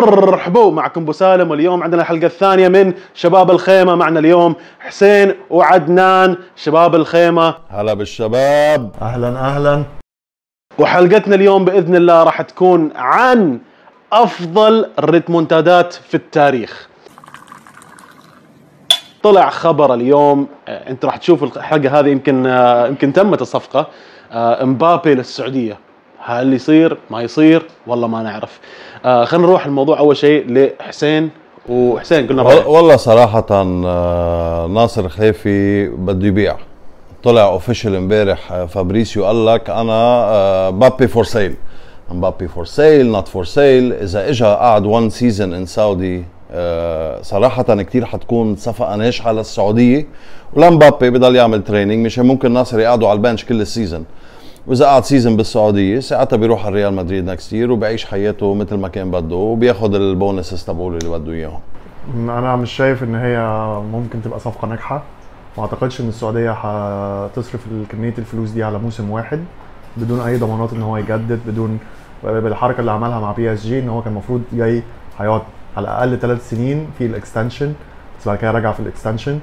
مرحبا معكم أبو سالم واليوم عندنا الحلقة الثانية من شباب الخيمة معنا اليوم حسين وعدنان شباب الخيمة. هلا بالشباب. أهلا أهلا. وحلقتنا اليوم بإذن الله راح تكون عن أفضل الريتمونتادات في التاريخ. طلع خبر اليوم آه، أنت راح تشوف الحلقة هذه يمكن آه، يمكن تمت الصفقة آه، امبابي للسعودية. هل يصير؟ ما يصير؟ والله ما نعرف. آه، خلينا نروح الموضوع أول شيء لحسين. وحسين قلنا. والله صراحة آه، ناصر خليفي بده يبيع. طلع official امبارح آه، فابريسيو قال لك أنا آه، مبابي for sale مبابي for sale not for sale إذا اجى قعد one season in Saudi صراحة كتير حتكون صفقة ناجحة للسعودية. ولمبابي بضل يعمل training مشان ممكن ناصر يقعدوا على ال bench كل ال season وإذا قعد season بالسعودية ساعتها بيروح على ريال مدريد next year وبيعيش حياته مثل ما كان بده وبياخذ ال bonuses تبعوله اللي بده إياهم. أنا مش شايف إن هي ممكن تبقى صفقة ناجحة. ما أعتقدش إن السعودية هتصرف كمية الفلوس دي على موسم واحد بدون أي ضمانات إن هو يجدد بدون بالحركة اللي عملها مع بي اس جي إن هو كان المفروض جاي هيقعد على الأقل ثلاث سنين في ال extension بس بعد كده رجع في ال extension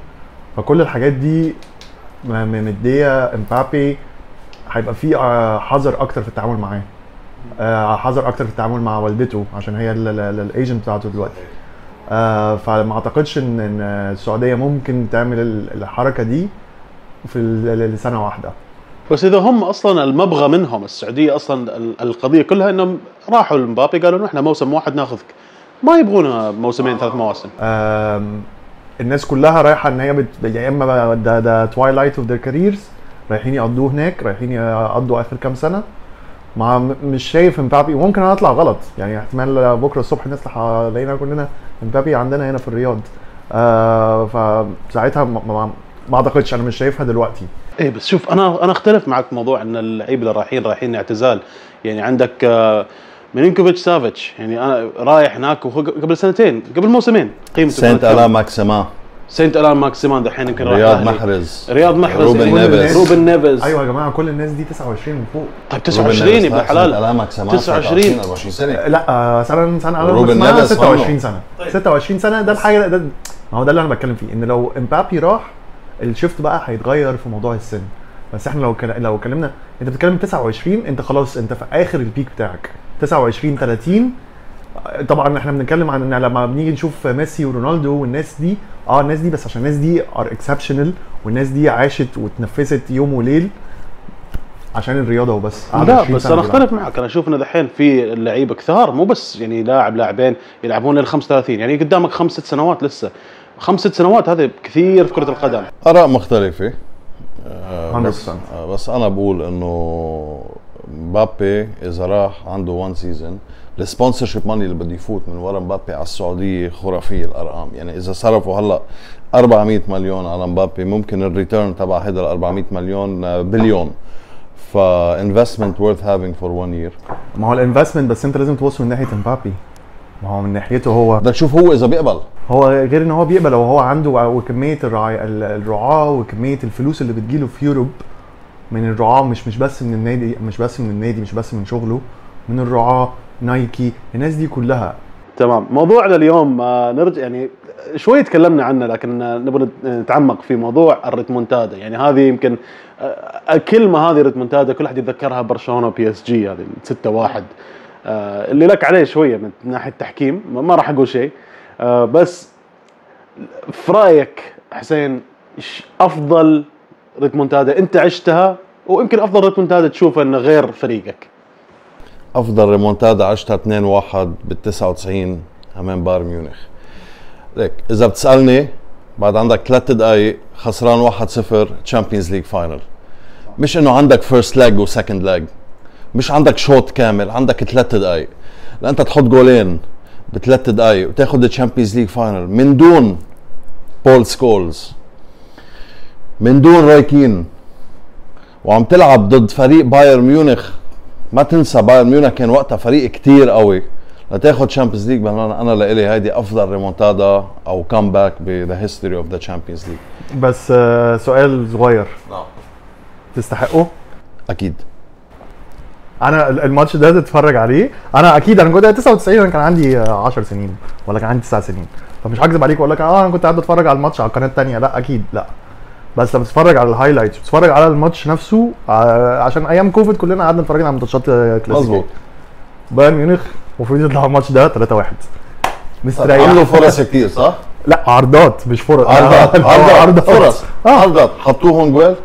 فكل الحاجات دي مدية إمبابي هيبقى في آه، حذر أكتر في التعامل معاه. آه، حذر أكتر في التعامل مع والدته عشان هي الايجنت بتاعته دلوقتي. آه، فما أعتقدش إن السعودية ممكن تعمل ال- الحركة دي في لسنة واحدة. بس إذا هم أصلا المبغى منهم السعودية أصلا ال- القضية كلها إنهم راحوا لمبابي قالوا إحنا موسم واحد ناخذك. ما يبغون موسمين ثلاث مواسم. الناس كلها رايحة إن هي بت... يا إما ده ده twilight of their careers رايحين يقضوه هناك رايحين يقضوا آخر كام سنة. مع مش شايف امبابي وممكن أنا أطلع غلط. يعني احتمال بكرة الصبح نصبح لقينا كلنا امبابي عندنا هنا في الرياض. آه فساعتها ما, أعتقدش أنا مش شايفها دلوقتي. إيه بس شوف أنا أنا أختلف معك موضوع إن اللعيبة اللي رايحين رايحين اعتزال. يعني عندك آه، ميلينكوفيتش سافيتش. يعني أنا رايح هناك وهو قبل سنتين قبل موسمين قيمته كانت الا كم؟ سان ماكسيمان ألان دحين يمكن راح رياض. محرز. رياض محرز. روبن نيفز. روبن نيفز. أيوه يا جماعة كل الناس دي 29 من فوق. طيب 29 يا ابن الحلال الا ماكسيما 29. 24 سنة لا آه، سنة سنة أنا روبن نيفز 26 سنة. 26 سنة ده الحاجة ده ما هو ده اللي أنا بتكلم فيه إن لو إمبابي راح ال shift بقى هيتغير في موضوع السن. بس إحنا لو كلا- لو اتكلمنا أنت بتتكلم 29 أنت خلاص أنت في آخر ال peak بتاعك. 29 30 طبعا إحنا بنتكلم عن إن لما بنيجي نشوف ميسي ورونالدو والناس دي آه الناس دي بس عشان الناس دي are exceptional والناس دي عاشت واتنفست يوم وليل عشان الرياضة وبس. لا 20 بس أنا. أختلف معك. أنا أشوف إن دحين في لعيبة كثار مو بس يعني لاعب لاعبين يلعبون لل 35 يعني قدامك خمس ست سنوات لسه. خمس ست سنوات هذا كثير في كرة القدم. آراء مختلفة. آه، بس 100%. آه، بس أنا بقول إنه مبابي إذا راح عنده one season ال sponsorship money اللي بده يفوت من ورا مبابي على السعودية خرافية الأرقام. يعني إذا صرفوا هلأ 400 مليون على مبابي ممكن ال return تبع هذا ال 400 مليون آه، بليون. ف investment worth having for one year. ما هو ال investment بس انت لازم تبص من ناحية امبابي ما هو من ناحيته هو بدك تشوف هو إذا بيقبل. هو غير ان هو بيقبل وهو عنده وكمية الرعاية ال- الرعاة وكمية الفلوس اللي بتجيله في Europe. من الرعاة مش مش بس من النادي مش بس من النادي مش بس من شغله من الرعاة نايكي الناس دي كلها. تمام. موضوعنا اليوم آه، نرجع يعني شوي تكلمنا عنه لكن آه، نبغى نتعمق في موضوع الريمونتادا. يعني هذه يمكن آه، كلمه هذه ريمونتادا كل أحد يتذكرها برشلونة وبي اس جي هذه 6 1 اللي لك عليه شوية من ناحية التحكيم ما- راح أقول شيء. بس في رايك حسين أفضل ريمونتادا انت عشتها ويمكن أفضل ريتمونتادا تشوفها إنه غير فريقك. أفضل ريمونتادا عشتها 2-1 بال 99 أمام بايرن ميونخ. ليك إذا بتسألني بعد عندك ثلاث دقائق خسران 1-0 Champions League final مش إنه عندك first leg و second leg مش عندك شوط كامل عندك ثلاث دقائق لأن أنت تحط جولين بثلاث دقائق وتاخذ ال Champions League final من دون بول سكولز من دون روي كين وعم تلعب ضد فريق بايرن ميونخ. ما تنسى بايرن ميونخ كان وقتها فريق كتير قوي. لتاخذ Champions League أنا أنا لإلي هيدي أفضل ريمونتادا أو comeback ب the history of the Champions League بس آه، سؤال صغير. نعم. تستحقه أكيد. أنا ال- الماتش ده تتفرج عليه. أنا أكيد أنا كنت 99 أنا كان عندي آه، 10 سنين ولا كان عندي 9 سنين. فمش هكذب عليك وأقول لك آه أنا كنت قاعد بتفرج على الماتش على القناة الثانية لا أكيد لا. بس لما تتفرج على ال highlights بتتفرج على الماتش نفسه آه، عشان أيام كوفيد كلنا قعدنا اتفرجنا على ماتشات آه، كلاسيكية. مظبوط. بايرن ميونخ المفروض يطلع الماتش ده 3-1 مستريح. عملوا فرص كتير صح؟ لا عرضات مش فرص. عرضات آه، عرضات فرص. عرضات. حطوهم جوال؟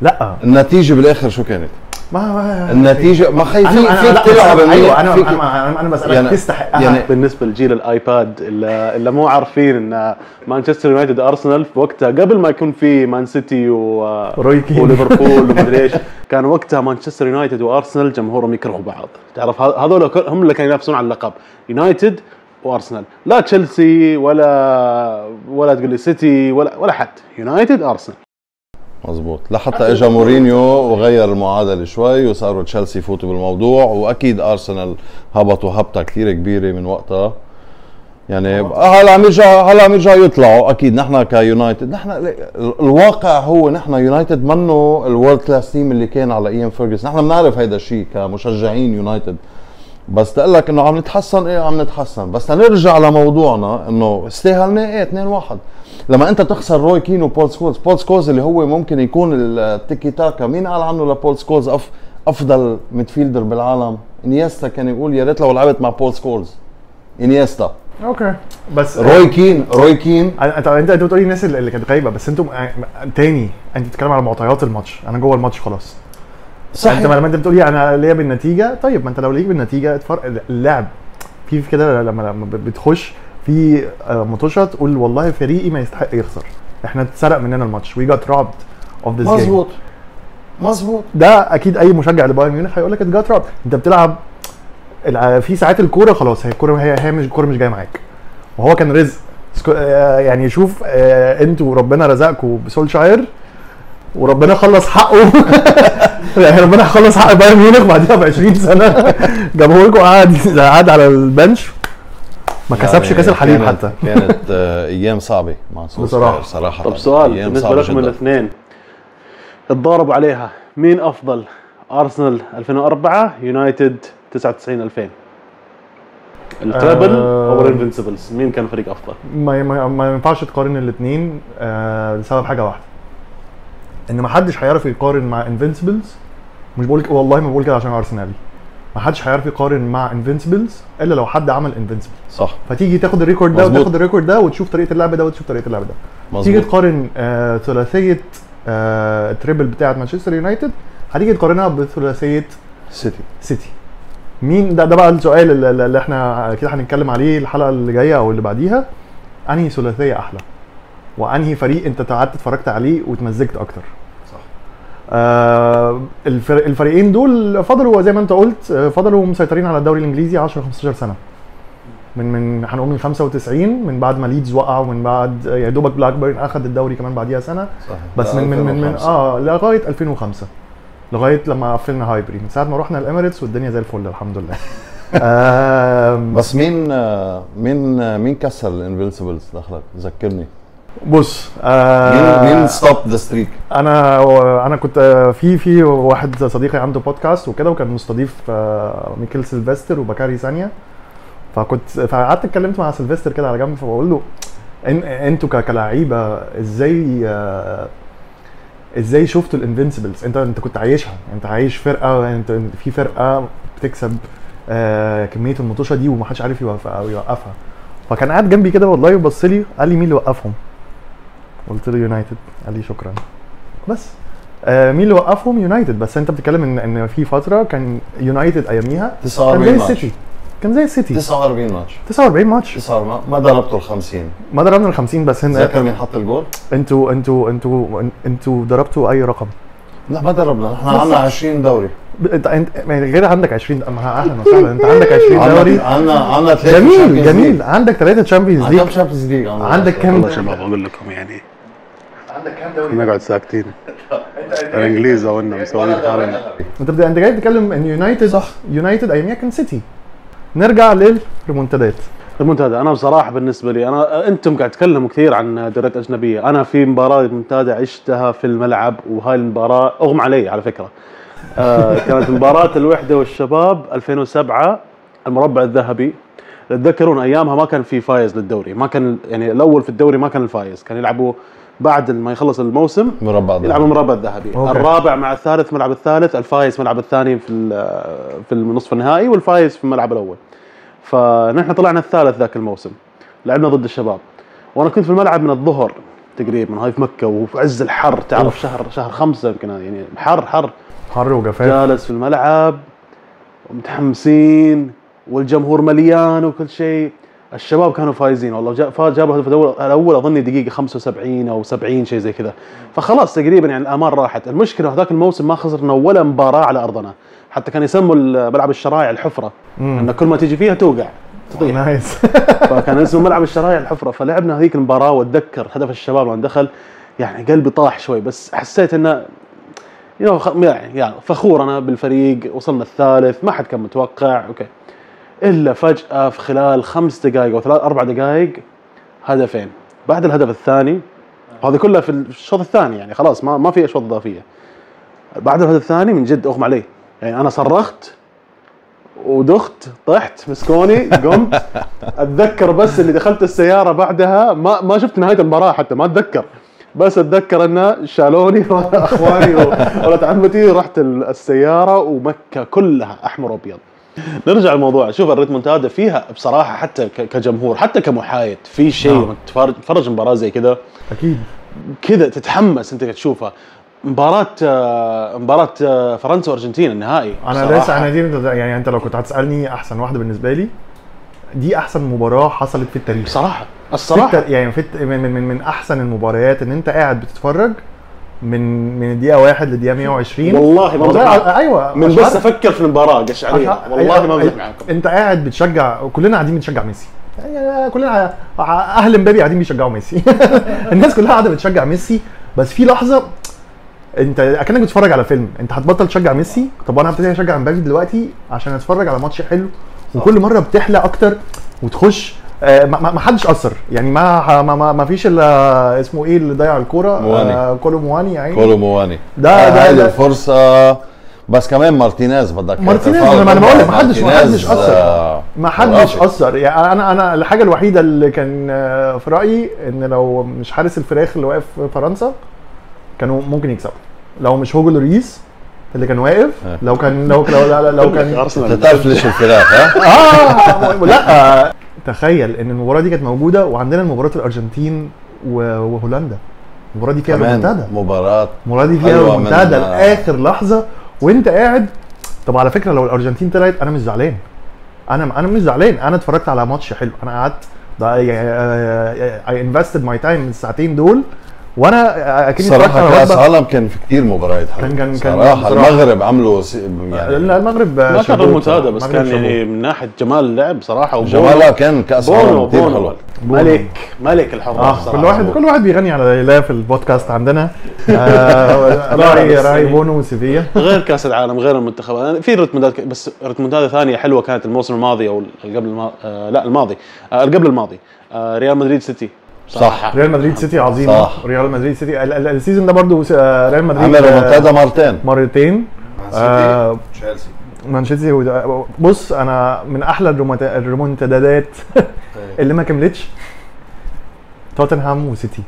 لا. النتيجة بالآخر شو كانت؟ ما ما النتيجه ما خي أنا في فيك لا تلعب أيوه أنا فيك- أنا أنا, أنا بسالك يعني- تستحقها يعني- بالنسبة لجيل الآيباد اللي, اللي مو عارفين إن مانشستر يونايتد ارسنال في وقتها قبل ما يكون في مان سيتي. وليفربول ومدري إيش كان وقتها مانشستر يونايتد وأرسنال جمهورهم يكرهوا بعض. تعرف ه- هذول كل- هم اللي كانوا ينافسون على اللقب يونايتد وأرسنال. لا تشيلسي ولا ولا تقول لي سيتي ولا ولا حد يونايتد ارسنال مظبوط. لحتى اجى مورينيو وغير المعادلة شوي وصاروا تشيلسي يفوتوا بالموضوع وأكيد أرسنال هبطوا هبطة كثير كبيرة من وقتها. يعني هلا عم يرجع هلا عم يرجعوا يطلعوا؟ أكيد نحن ك يونايتد. نحن ال- الواقع هو نحن يونايتد منه ال world class team اللي كان على أيام فيرجس نحن بنعرف هيدا الشيء كمشجعين يونايتد. بس تقول لك إنه عم نتحسن إيه عم نتحسن. بس نرجع لموضوعنا إنه استاهلنا إيه 2 1 لما أنت تخسر روي كين وبول سكولز بول سكولز اللي هو ممكن يكون التيكي تاكا مين قال عنه لبول سكولز أف أفضل midfielder بالعالم؟ إنيستا كان يقول يا ريت لو لعبت مع بول سكولز. إنيستا. okay. بس روي كين روي كين. انت انت بتقولي الناس اللي كانت غايبة بس أنتم تاني. أنت بتتكلم على معطيات الماتش. أنا جوه الماتش خلاص. أنت لما أنت بتقولي أنا ليا بالنتيجة؟ طيب ما أنت لو ليك بالنتيجة اتفرج اللعب في كده لما لما بتخش في آه، ماتشات تقول والله فريقي ما يستحق يخسر. إحنا اتسرق مننا ال match. we got robbed of this مظبوط. مظبوط. ده أكيد أي مشجع لبايرن ميونخ هيقول لك it got robbed أنت بتلعب الع- في ساعات الكورة خلاص هي الكورة هي هي مش الكورة مش جاية معاك. وهو كان رزق. آه، يعني شوف آه، أنتوا ربنا رزقكم بسولشاير وربنا خلص حقه. يعني ربنا خلص حق بايرن ميونخ بعديها ب 20 سنة جابه لكم قعد قعد على ال bench ما كسبش يعني كأس الحليب حتى كانت آه، أيام صعبة مع بصراحة. صراحة طب سؤال أيام بالنسبة لكم. الاثنين تضاربوا عليها مين أفضل أرسنال 2004 يونايتد 99 2000 ال treble آه. أو ال Invincibles مين كان فريق أفضل؟ ما ما, ما ينفعش تقارن الاثنين آه لسبب حاجة واحدة إن ما حدش هيعرف يقارن مع Invincibles مش بقول والله ما بقول كده عشان ارسنالي ما حدش هيعرف يقارن مع Invincibles إلا لو حد عمل invincible صح. فتيجي تاخد ال record ده. وتاخد ال record ده وتشوف طريقة اللعب ده وتشوف طريقة اللعب ده. تيجي مظبوط تقارن آه ثلاثية آه treble بتاعه مانشستر يونايتد هتيجي تقارنها بثلاثية سيتي سيتي مين؟ ده ده بقى السؤال اللي إحنا كده هنتكلم عليه الحلقة اللي جاية أو اللي بعديها. أنهي ثلاثية أحلى؟ وأنهي فريق أنت قعدت اتفرجت عليه واتمزجت أكتر؟ الفريقين دول فضلوا زي ما انت قلت آه، فضلوا مسيطرين على الدوري الإنجليزي 10 15 سنة. من من هنقول من 95 من بعد ما ليدز وقع ومن بعد آه، يا دوبك بلاكبيرن اخذ الدوري كمان بعديها سنة. صح بس من من من, من آه لغاية 2005 لغاية لما قفلنا هايبري من ساعة ما رحنا الإميريتس والدنيا زي الفل الحمد لله. بس مين آه، مين آه، مين كسر ال Invincibles دخلك؟ ذكرني. بص مين آه مين stopped the streak أنا أنا كنت في في واحد صديقي عنده بودكاست وكده وكان مستضيف آه، ميكيل سيلفستر وبكاري سانيا. فكنت فقعدت اتكلمت مع سيلفستر كده على جنب فبقول له إن أنتوا كلاعيبة إزاي آه، إزاي شفتوا ال Invincibles أنت أنت كنت عايشها. أنت عايش فرقة أنت في فرقة بتكسب آه، كمية الماتشات دي ومحدش عارف يوقفها. فكان قاعد جنبي كده والله وبص لي قال لي مين اللي وقفهم؟ قلت له يونايتد قال لي شكرا. بس. آه مين اللي وقفهم؟ يونايتد. بس أنت بتتكلم ان إن في فترة كان يونايتد أياميها كان 49 زي ماتش السيتي. كان زي السيتي. 49 ماتش. 49 ماتش. 49 ما ضربتوا ال 50 ما ضربنا ال 50 بس تذكر هن مين حط الجول؟ أنتوا أنتوا أنتوا أنتوا ضربتوا أي رقم. لا ما ضربنا. نحن عندنا 20 دوري. انت انت يعني غير عندك 20 ما أهلا وسهلا. انت عندك 20 دوري. عندنا عندنا ثلاثة جميل جميل. عندك ثلاثة Champions League Champions League عندك كام والله شباب أقول لكم يعني عندك كام دوري نقعد ساكتين الانجليز أو انهم مسويين حالنا انت أنت جاي تتكلم إن يونايتد صح. يونايتد اياميها كان سيتي نرجع للريمونتادات الريمونتادا أنا بصراحة بالنسبة لي أنا أنتم قاعد تتكلموا كثير عن دوريات أجنبية. أنا في مباراة ريمونتادا عشتها في الملعب وهاي المباراة أغمى علي على فكرة. آه كانت مباراة الوحدة والشباب 2007 المربع الذهبي. تتذكرون أيامها ما كان في فايز للدوري ما كان يعني الأول في الدوري ما كان الفايز كان يلعبوا بعد ما يخلص الموسم مربع ذهبي. يلعبوا المربع الذهبي okay. الرابع مع الثالث ملعب الثالث الفايز ملعب الثاني في ال- في النصف النهائي والفايز في الملعب الأول. فنحن طلعنا الثالث ذاك الموسم. لعبنا ضد الشباب. وأنا كنت في الملعب من الظهر تقريبا هاي في مكة وفي عز الحر تعرف شهر شهر خمسة يمكن يعني حر حر. حر وجفاف جالس في الملعب ومتحمسين والجمهور مليان وكل شيء. الشباب كانوا فايزين والله. جا- فا- جابوا الهدف الأول اظني دقيقة 75 أو 70 شيء زي كذا. فخلاص تقريبا يعني الامال راحت. المشكلة هذاك الموسم ما خسرنا ولا مباراة على أرضنا. حتى كان يسموا ملعب الشرايع الحفرة. إن كل ما تيجي فيها توقع. تطيح. nice. فكان اسمه ملعب الشرايع الحفرة. فلعبنا هذيك المباراة واتذكر هدف الشباب لما دخل. يعني قلبي طاح شوي بس حسيت إنه يعني يعني فخور أنا بالفريق. وصلنا الثالث ما حد كان متوقع. okay. إلا فجأة في خلال خمس دقائق أو ثلاث أربع دقائق هدفين. بعد الهدف الثاني هذه كلها في الشوط الثاني يعني خلاص ما ما في أشواط إضافية. بعد الهدف الثاني من جد أغمى علي يعني أنا صرخت ودخت طحت مسكوني قمت. أتذكر بس إني دخلت السيارة بعدها ما ما شفت نهاية المباراة حتى ما أتذكر. بس أتذكر انه شالوني أخواني ولد عمتي رحت ال- السيارة ومكة كلها أحمر وأبيض. نرجع للموضوع شوف الريتمونتادا فيها بصراحة حتى كجمهور حتى كمحايد في شيء نعم. تتفرج مباراة زي كذا أكيد. كذا تتحمس انت تشوفها. مباراة آه، مباراة آه، فرنسا وأرجنتين النهائي أنا. لسه أنا دي يعني أنت لو كنت هتسألني أحسن واحدة بالنسبة لي دي أحسن مباراة حصلت في التاريخ. بصراحة. في الصراحة. الت- يعني في الت- من, من, من أحسن المباريات إن أنت قاعد بتتفرج من من الدقيقه 1 للدقيقه 120 والله ما والله. أيوه من بس. أفكر في المباراة قش علي عشان- والله ما أيوة، بمزح معاكم أنت قاعد بتشجع كلنا قاعدين بنشجع ميسي. يعني كلنا أهل امبابي قاعدين بيشجعوا ميسي. الناس كلها قاعدة بتشجع ميسي. بس في لحظة أنت أكنك بتتفرج على فيلم. أنت هتبطل تشجع ميسي؟ طب أنا هبتدي أشجع امبابي دلوقتي عشان أتفرج على ماتش حلو؟ وكل مرة بتحلى أكتر وتخش ما ما- حدش اثر يعني ما ما ما, ما فيش إلا اسمه إيه اللي ضيع الكورة مواني. آه كولو مواني يا عيني كولو مواني ده- ده- هاي ده- الفرصة بس كمان مارتينيز بدك مارتينيز، ما أنا بقول لك، ما حدش- ما حدش. آه، ما حدش. اثر يعني أنا أنا الحاجة الوحيدة اللي كان آه، في رأيي إن لو مش حارس الفراخ اللي واقف في فرنسا كانوا ممكن يكسبوا لو مش هوجو لوريس اللي كان واقف آه. لو كان لو لو, لو, لو كان تعرف ليش الفراخ ها؟ آه لا آه، تخيل إن المباراة دي كانت موجودة وعندنا مباراه الأرجنتين وهولندا. المباراة دي فيها كمان ريمونتادا مباراة المباراة دي فيها حلوة من- ريمونتادا لآخر لحظة وأنت قاعد. طب على فكرة لو الأرجنتين طلعت أنا مش زعلان. أنا أنا مش زعلان. أنا اتفرجت على ماتش حلو. أنا قعدت I invested my time الساعتين دول وأنا أكيد صراحة كأس عالم كان في كثير مباريات كان- كان- كان صراحة بصراحة. المغرب عملوا س- يعني المغرب ما كان ريمونتادا بس المغرب كان. يعني من ناحية جمال اللعب صراحة وبونو- جمالها كان كأس بونو عالم كثير حلو. ملك ملك الحراس آه صراحة. كل واحد كل واحد بيغني على ليلى في البودكاست عندنا. آه، راعي راعي يعني- بونو وسيفيا. غير كأس العالم غير المنتخب. أنا في ريمونتادات بس ريمونتادات ثانية حلوة كانت الموسم الماضي أو اللي قبل آه لا الماضي. آه اللي قبل الماضي. آه ريال مدريد سيتي. صح. ريال مدريد سيتي عظيمة. صح. ريال مدريد سيتي. ال- ال- ال season ده برضو آه، ريال مدريد عمل آه، ريمونتادا مرتين. مرتين. آه، تشيلسي. مانشستر و- بص أنا من أحلى الريمونت- الريمونتادات اللي ما كملتش توتنهام وسيتي.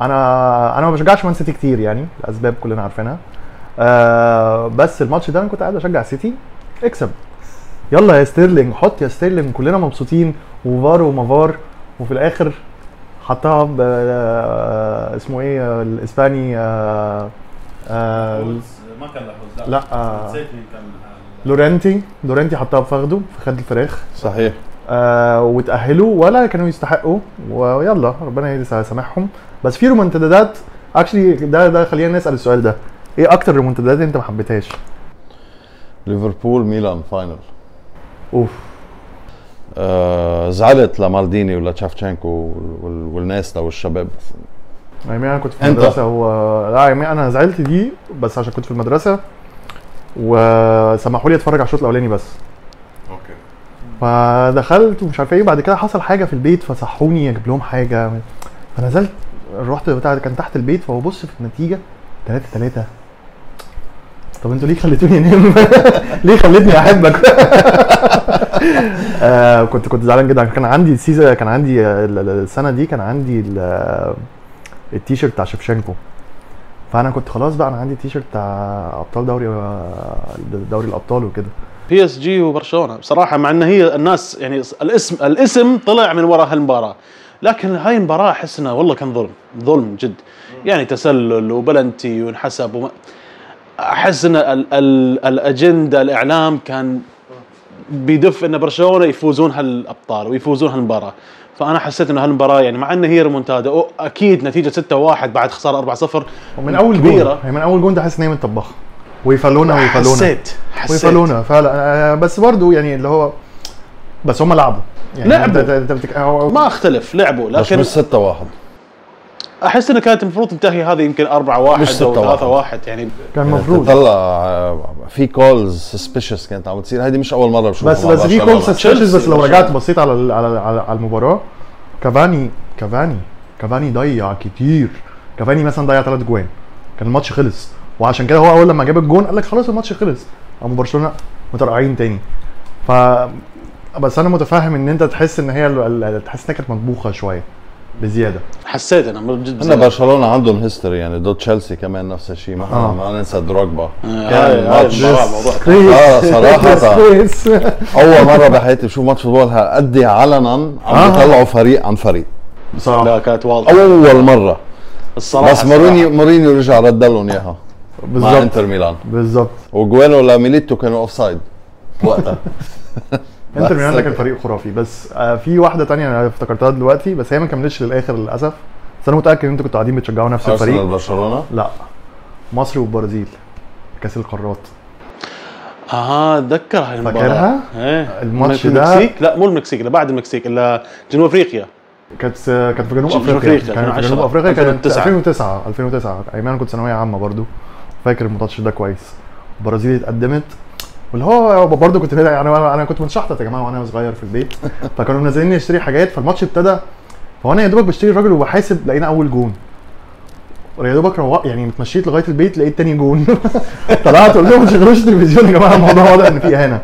أنا أنا ما بشجعش مان سيتي كتير يعني لاسباب كلنا عارفينها. آه بس الماتش ده أنا كنت قاعد اشجع سيتي. اكسب. يلا يا ستيرلينج حط يا ستيرلينج. كلنا مبسوطين. وفار ومافار وفي الآخر حطها ب- آه، اسمه إيه آه، الإسباني آه، آه، ما كان له لا. آه، نسيت مين كان لورنتي لورنتي حطها بفخده في خد الفراخ. صحيح. آه وتأهلوا. ولا كانوا يستحقوا. ويلا ربنا يسامحهم. بس في ريمونتادات actually ده ده خلينا نسأل السؤال ده. إيه أكتر ريمونتادا أنت ما حبيتهاش؟ ليفربول ميلان final. أوف. آه زعلت لمالديني ولا تشافشенكو وال- والناس ده والشباب يعني أنا كنت في؟ المدرسة؟ و... لا يعني أنا زعلت دي بس عشان كنت في المدرسة وسمحوا لي أتفرج على الشوط الأولاني بس. okay. فدخلت ومش عارف إيه بعد كده حصل حاجة في البيت فصحوني أجيب لهم حاجة. فنزلت رحت بتاع كان تحت البيت فببص في النتيجة 3 3 طب أنتوا ليه خليتوني انام؟ ليه خليتني أحبك؟ آه كنت كنت زعلان جدا. كان عندي ال season كان عندي ال- ال- السنة دي كان عندي ال- التيشيرت بتاع شيفتشينكو فأنا كنت خلاص بقى أنا عندي التيشيرت بتاع أبطال دوري دوري الأبطال وكده. PSG وبرشلونة. بصراحة مع إن هي الناس يعني الاسم الاسم طلع من وراء هالمباراة. لكن هاي المباراة احس انها والله كان ظلم. ظلم جد. يعني تسلل وبلنتي وانحسب وما أحس إن ال ال الأجندة الإعلام كان بيدف إن برشلونة يفوزون هالأبطال ويفوزون هالمباراة. فأنا حسيت إنه هالمباراة يعني مع ان هي ريمونتادا أكيد نتيجة 6-1 بعد خسارة 4-0 ومن أول كبيرة. جون هي من أول جون ده حاسس إن هي متطبخة. ويفالونا ويفالونا. حسيت حسيت. ويفالونا فعلا. آه، بس برضو يعني اللي هو بس هم لعبوا. يعني لعبوا. انت انت بتك... هو- ما أختلف لعبوا بس لكن مش 6 1 أحس إنه كانت المفروض تنتهي هذه يمكن 4 1 مش أو 6-1. 3 1 يعني كان المفروض تطلع آه، في calls suspicious كانت عم تصير. هيدي مش أول مرة بشوفها. بس بس في برشلونة. call suspicious بس لو. رجعت بصيت على على على, المباراة كافاني كافاني كافاني ضيع كتير. كافاني مثلا ضيع ثلاث جوان. كان الماتش خلص. وعشان كده هو أول لما جاب الجون قال لك خلاص الماتش خلص. قاموا برشلونة مترقعين تاني. ف بس أنا متفهم إن أنت تحس إن هي تحس إنها كانت مطبوخة شوية. بزيادة. حسيت أنا بزيادة. برشلونة عندهم history يعني ضد تشيلسي كمان نفس الشيء ما آه. ما ننسى دروجبا. آه، كان هاي ماتش المباراة موضوع آه صراحة. أول مرة بحياتي بشوف match football هالقد علنا عم آه. بيطلعوا فريق عن فريق. بصراحه لا كانت واضحة. أول مرة. الصراحة بس مورينيو مورينيو رجع رد لهم إياها مع بالظبط إنتر ميلان. بالظبط وجوينو لميليتو كانوا offside وقتها انتر ميلان ده كان فريق خرافي بس آه، في واحدة تانية أنا افتكرتها دلوقتي بس هي ما كملتش للآخر للأسف. بس أنا متأكد إن أنتوا كنتوا قاعدين بتشجعوا نفس أرسنال الفريق. برشلونه لا. مصر والبرازيل كأس القارات. آه أتذكر هاي المباراة. فاكرها؟ إيه. الماتش ده- المكسيك؟ لا مو المكسيك اللي بعد المكسيك الا جنوب أفريقيا. كانت كانت في جنوب أفريقيا. أفريقيا، كانت في 2010. جنوب أفريقيا كانت 2009. 2009 2009 أيام أنا كنت ثانوية عامة برضو. فاكر الماتش ده كويس. البرازيل اتقدمت. واللي هو برضه كنت يعني أنا كنت منشحطط يا جماعة وأنا صغير في البيت. فكانوا منزلين نشتري حاجات فالماتش ابتدى فأنا يا دوبك بشتري الراجل وبحاسب لقينا أول جون. يا دوبك روق يعني اتمشيت لغاية البيت لقيت تاني جون. طلعت قلت لهم ما تشغلوش التلفزيون يا جماعة الموضوع واضح إن في إهانة.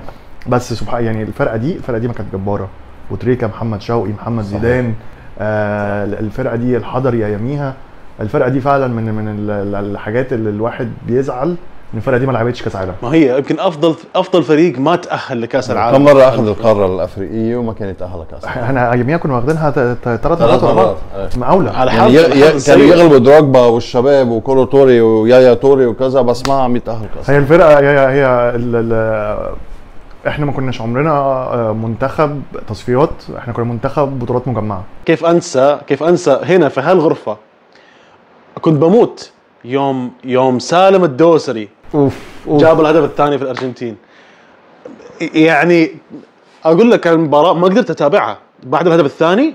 بس سبحان يعني الفرقة دي الفرقة دي ما كانت جبارة. وتريكا محمد شوقي محمد. زيدان آه الفرقة دي الحضري اياميها الفرقة دي فعلا من من ال- ال- الحاجات اللي الواحد بيزعل. الفرقة دي ما لعبتش كأس عالم. ما هي يمكن افضل أفضل فريق ما تأهل لكأس العالم. كم مرة أخذ القارة الأفريقية وما كان يتاهل كاس العالم. إحنا اياميها كنا واخدينها ثلاث مرات ورا بعض. مرات إيه. على يعني حظ ي- ي- الحظ كانوا. يغلبوا دروجبا والشباب وكولو توري ويايا توري وكذا بس ما عم يتأهل كأس هي الفرقه هي هي ال ال إحنا ما كناش عمرنا آه، منتخب تصفيات. إحنا كنا منتخب بطولات مجمعة. كيف انسى كيف أنسى هنا في هالغرفة؟ كنت بموت يوم يوم سالم الدوسري أوف جاب الهدف الثاني في الأرجنتين. يعني أقول لك المباراة ما قدرت أتابعها. بعد الهدف الثاني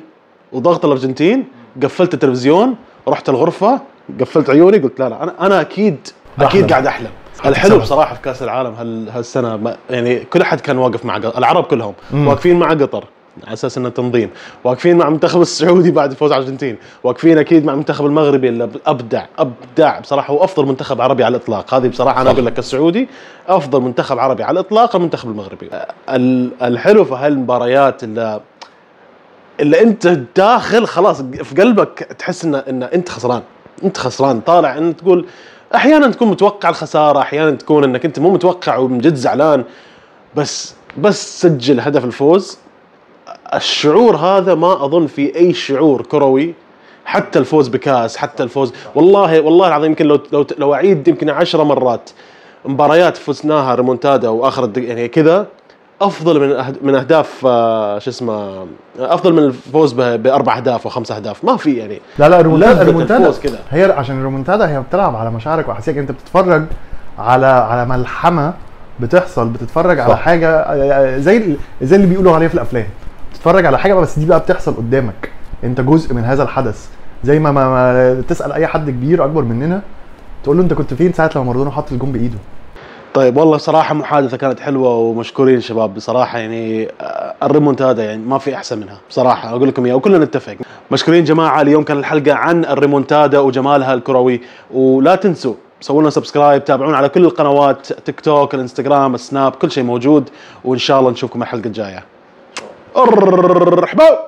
وضغط الأرجنتين قفلت التلفزيون رحت الغرفة قفلت عيوني قلت لا لا أنا أنا أكيد أكيد. قاعد أحلم. الحلو بصراحة في كأس العالم هال هالسنة يعني كل أحد كان واقف مع قطر العرب كلهم مم. واقفين مع قطر. على أساس إنه تنظيم. واقفين مع المنتخب السعودي بعد فوز الأرجنتين. واقفين أكيد مع المنتخب المغربي اللي أبدع أبدع بصراحة. هو أفضل منتخب عربي على الإطلاق. هذه بصراحة أنا. أقول لك السعودي أفضل منتخب عربي على الإطلاق المنتخب المغربي ال- الحلو في هالمباريات اللي اللي أنت داخل خلاص في قلبك تحس ان إن أنت خسران. أنت خسران. طالع إن تقول أحيانا تكون متوقع الخسارة أحيانا تكون إنك أنت مو متوقع ومن جد زعلان. بس بس سجل هدف الفوز. الشعور هذا ما أظن في أي شعور كروي حتى الفوز بكاس حتى الفوز والله والله العظيم يمكن لو لو لو أعيد يمكن عشرة مرات مباريات فزناها ريمونتادا وآخر يعني كذا أفضل من من أهداف آه، شو اسمه أفضل من الفوز بأربع أهداف وخمس أهداف ما في يعني لا لا الريمونتادا كده. هي عشان الريمونتادا هي بتلعب على مشاعرك واحاسيسك أنت بتتفرج على على ملحمه بتحصل بتتفرج على صح. حاجة آه، زي ال- زي اللي بيقولوا عليه في الأفلام بتتفرج على حاجة بس دي بقى بتحصل قدامك. انت جزء من هذا الحدث. زي ما, ما, ما تسأل أي حد كبير أكبر مننا تقول له انت كنت فين ساعة لما مارادونا حط الجون بإيده؟ طيب والله صراحة محادثة كانت حلوة ومشكورين شباب. بصراحة يعني آه، الريمونتادا يعني ما في أحسن منها. بصراحة أقول لكم إياها وكلنا نتفق. مشكورين جماعة اليوم كان الحلقة عن الريمونتادا وجمالها الكروي. ولا تنسوا سووا لنا subscribe تابعونا على كل القنوات تيك توك الانستغرام السناب كل شيء موجود. وإن شاء الله نشوفكم الحلقة الجاية. ارحبوا